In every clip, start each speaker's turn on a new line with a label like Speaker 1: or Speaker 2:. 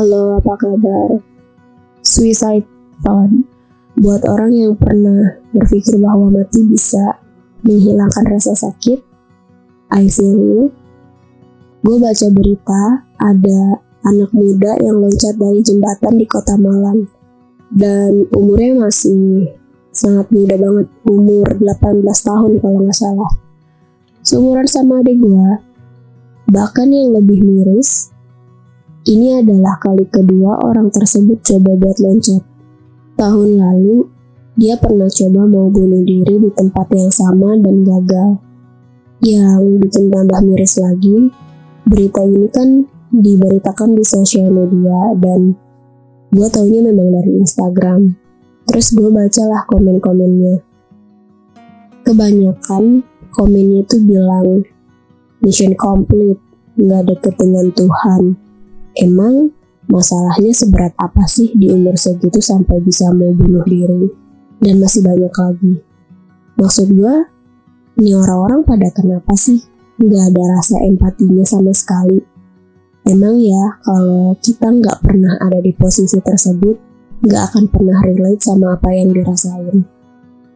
Speaker 1: Halo, apa kabar? Suicide thought buat orang yang pernah berpikir bahwa mati bisa menghilangkan rasa sakit. I feel you. Gue baca berita ada anak muda yang loncat dari jembatan di kota Malang dan umurnya masih sangat muda banget, umur 18 tahun kalau nggak salah. Seumuran sama adik gue, bahkan yang lebih miris, ini adalah kali kedua orang tersebut coba buat loncat. Tahun lalu, dia pernah coba mau bunuh diri di tempat yang sama dan gagal. Yang bikin tambah miris lagi, berita ini kan diberitakan di sosial media dan gue taunya memang dari Instagram. Terus gue bacalah komen-komennya. Kebanyakan komennya itu bilang mission complete, nggak deket dengan Tuhan Emang masalahnya seberat apa sih di umur segitu sampai bisa mau bunuh diri? Dan masih banyak lagi. Maksud gue, ini orang-orang pada kenapa sih nggak ada rasa empatinya sama sekali? Emang ya, kalau kita nggak pernah ada di posisi tersebut, nggak akan pernah relate sama apa yang dirasain.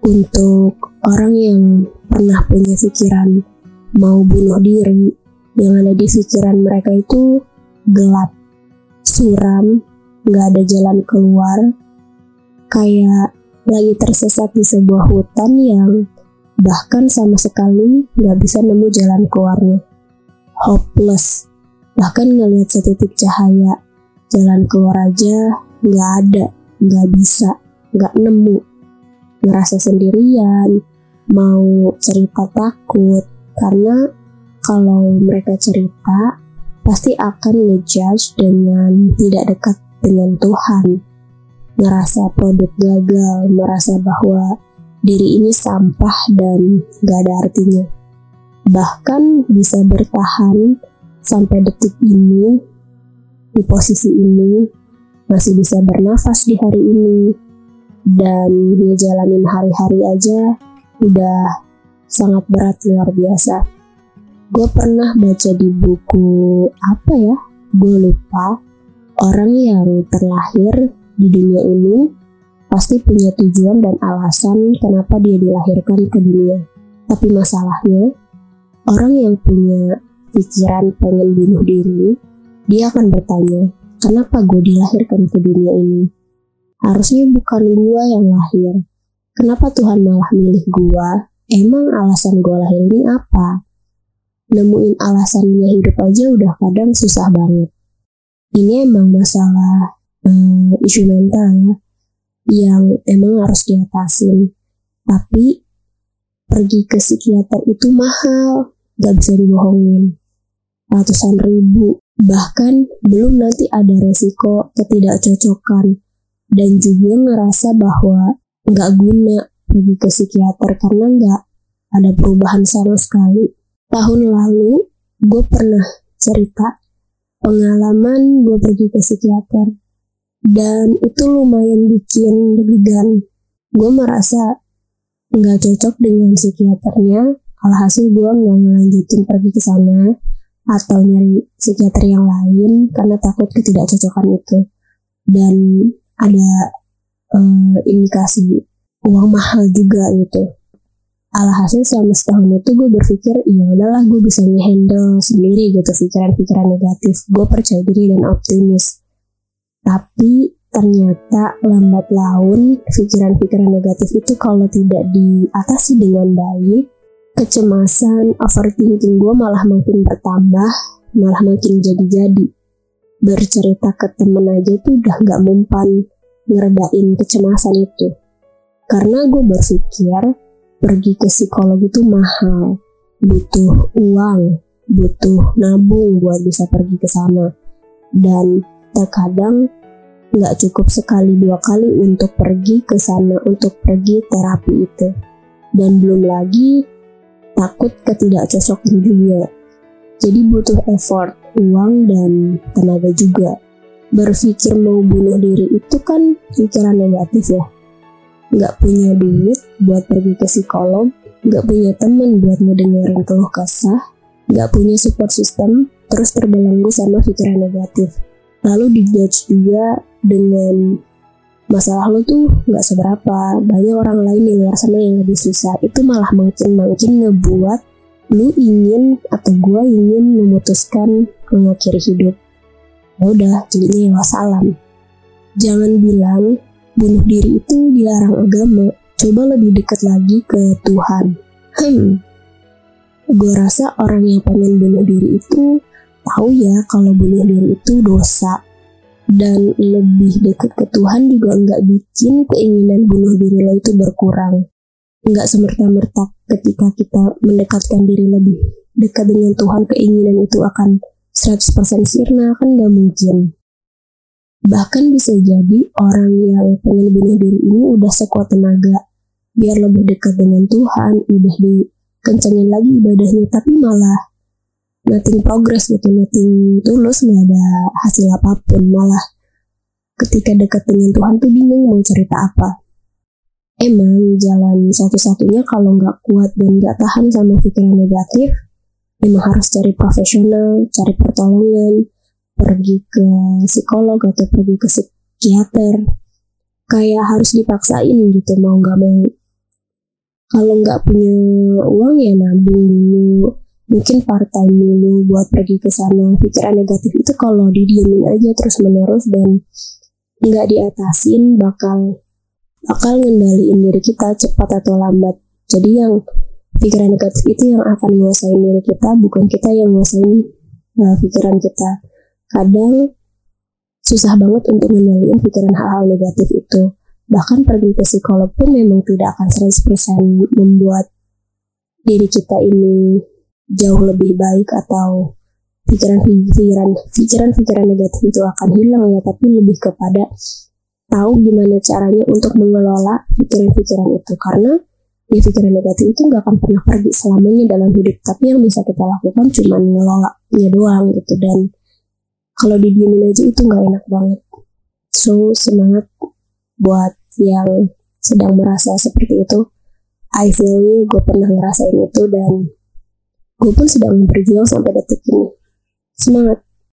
Speaker 1: Untuk orang yang pernah punya pikiran mau bunuh diri, yang ada di pikiran mereka itu gelap, suram, gak ada jalan keluar, kayak lagi tersesat di sebuah hutan yang bahkan sama sekali gak bisa nemu jalan keluarnya. Hopeless, bahkan ngelihat setitik cahaya, jalan keluar aja gak ada, gak bisa, gak nemu. Ngerasa sendirian, mau cerita takut, karena kalau mereka cerita pasti akan ngejudge dengan tidak dekat dengan Tuhan. Ngerasa produk gagal, merasa bahwa diri ini sampah dan gak ada artinya. Bahkan bisa bertahan sampai detik ini, di posisi ini, masih bisa bernafas di hari ini, dan ngejalanin hari-hari aja udah sangat berat luar biasa gue pernah baca di buku apa ya gue lupa. Orang yang terlahir di dunia ini pasti punya tujuan dan alasan kenapa dia dilahirkan ke dunia. Tapi masalahnya orang yang punya pikiran pengen bunuh diri dia akan bertanya kenapa gue dilahirkan ke dunia ini? Harusnya bukan gue yang lahir. Kenapa Tuhan malah milih gue emang alasan gue lahir ini apa nemuin alasan dia hidup aja udah kadang susah banget. Ini emang masalah um, isu mental ya, yang emang harus diatasin. Tapi pergi ke psikiater itu mahal, gak bisa dibohongin. Ratusan ribu, bahkan belum nanti ada resiko ketidakcocokan dan juga ngerasa bahwa nggak guna pergi ke psikiater karena nggak ada perubahan sama sekali tahun lalu gue pernah cerita pengalaman gue pergi ke psikiater. Dan itu lumayan bikin deg-degan. Gue merasa nggak cocok dengan psikiaternya alhasil gue nggak ngelanjutin pergi ke sana atau nyari psikiater yang lain karena takut ketidakcocokan itu. Dan ada uh, indikasi uang mahal juga gitu alhasil selama setahun itu gue berpikir ya udahlah gue bisa ngehandle sendiri gitu pikiran-pikiran negatif. Gue percaya diri dan optimis. Tapi ternyata lambat laun pikiran-pikiran negatif itu kalau tidak diatasi dengan baik kecemasan overthinking gue malah makin bertambah malah makin jadi-jadi. Bercerita ke temen aja tuh udah gak mempan ngeredain kecemasan itu. Karena gue berpikir pergi ke psikolog itu mahal, butuh uang, butuh nabung buat bisa pergi ke sana. Dan terkadang nggak cukup sekali dua kali untuk pergi ke sana untuk pergi terapi itu. Dan belum lagi takut ketidakcocokan juga. Jadi butuh effort, uang, dan tenaga juga. Berpikir mau bunuh diri itu kan pikiran negatif ya nggak punya duit buat pergi ke psikolog, nggak punya temen buat ngedengerin keluh kesah, nggak punya support system, terus terbelenggu sama pikiran negatif. lalu dijudge juga dengan masalah lo tuh nggak seberapa. Banyak orang lain di luar sana yang lebih susah. Itu malah mungkin mungkin ngebuat lu ingin atau gue ingin memutuskan mengakhiri hidup. Ya udah jadinya ya wassalam. Jangan bilang bunuh diri itu dilarang agama. Coba lebih dekat lagi ke Tuhan. Hmm. Gue rasa orang yang pengen bunuh diri itu tahu ya kalau bunuh diri itu dosa. Dan lebih dekat ke Tuhan juga nggak bikin keinginan bunuh diri lo itu berkurang. Nggak semerta-merta ketika kita mendekatkan diri lebih dekat dengan Tuhan keinginan itu akan 100% sirna kan nggak mungkin bahkan bisa jadi orang yang pengen bunuh diri ini udah sekuat tenaga. Biar lebih dekat dengan Tuhan udah dikencengin lagi ibadahnya tapi malah nothing progress gitu nothing tulus nggak ada hasil apa pun. Malah ketika dekat dengan Tuhan tuh bingung mau cerita apa. Emang jalan satu-satunya kalau nggak kuat dan nggak tahan sama pikiran negatif, emang harus cari profesional, cari pertolongan, pergi ke psikolog atau pergi ke psikiater. Kayak harus dipaksain gitu mau nggak mau. Kalau nggak punya uang ya nabung dulu, mungkin part time dulu buat pergi ke sana. Pikiran negatif itu kalau didiemin aja terus menerus dan nggak diatasin bakal bakal ngendaliin diri kita cepat atau lambat. Jadi yang pikiran negatif itu yang akan menguasai diri kita, bukan kita yang menguasai uh, pikiran kita. Kadang susah banget untuk mengendalikan pikiran hal-hal negatif itu. Bahkan pergi ke psikolog pun memang tidak akan 100% membuat diri kita ini jauh lebih baik atau pikiran-pikiran pikiran-pikiran negatif itu akan hilang ya, tapi lebih kepada tahu gimana caranya untuk mengelola pikiran-pikiran itu. Karena ya pikiran negatif itu nggak akan pernah pergi selamanya dalam hidup. Tapi yang bisa kita lakukan cuma mengelolanya doang gitu. Dan kalau didiemin aja itu nggak enak banget. So semangat buat yang sedang merasa seperti itu. I feel you gue pernah ngerasain itu dan gue pun sedang berjuang sampai detik ini. Semangat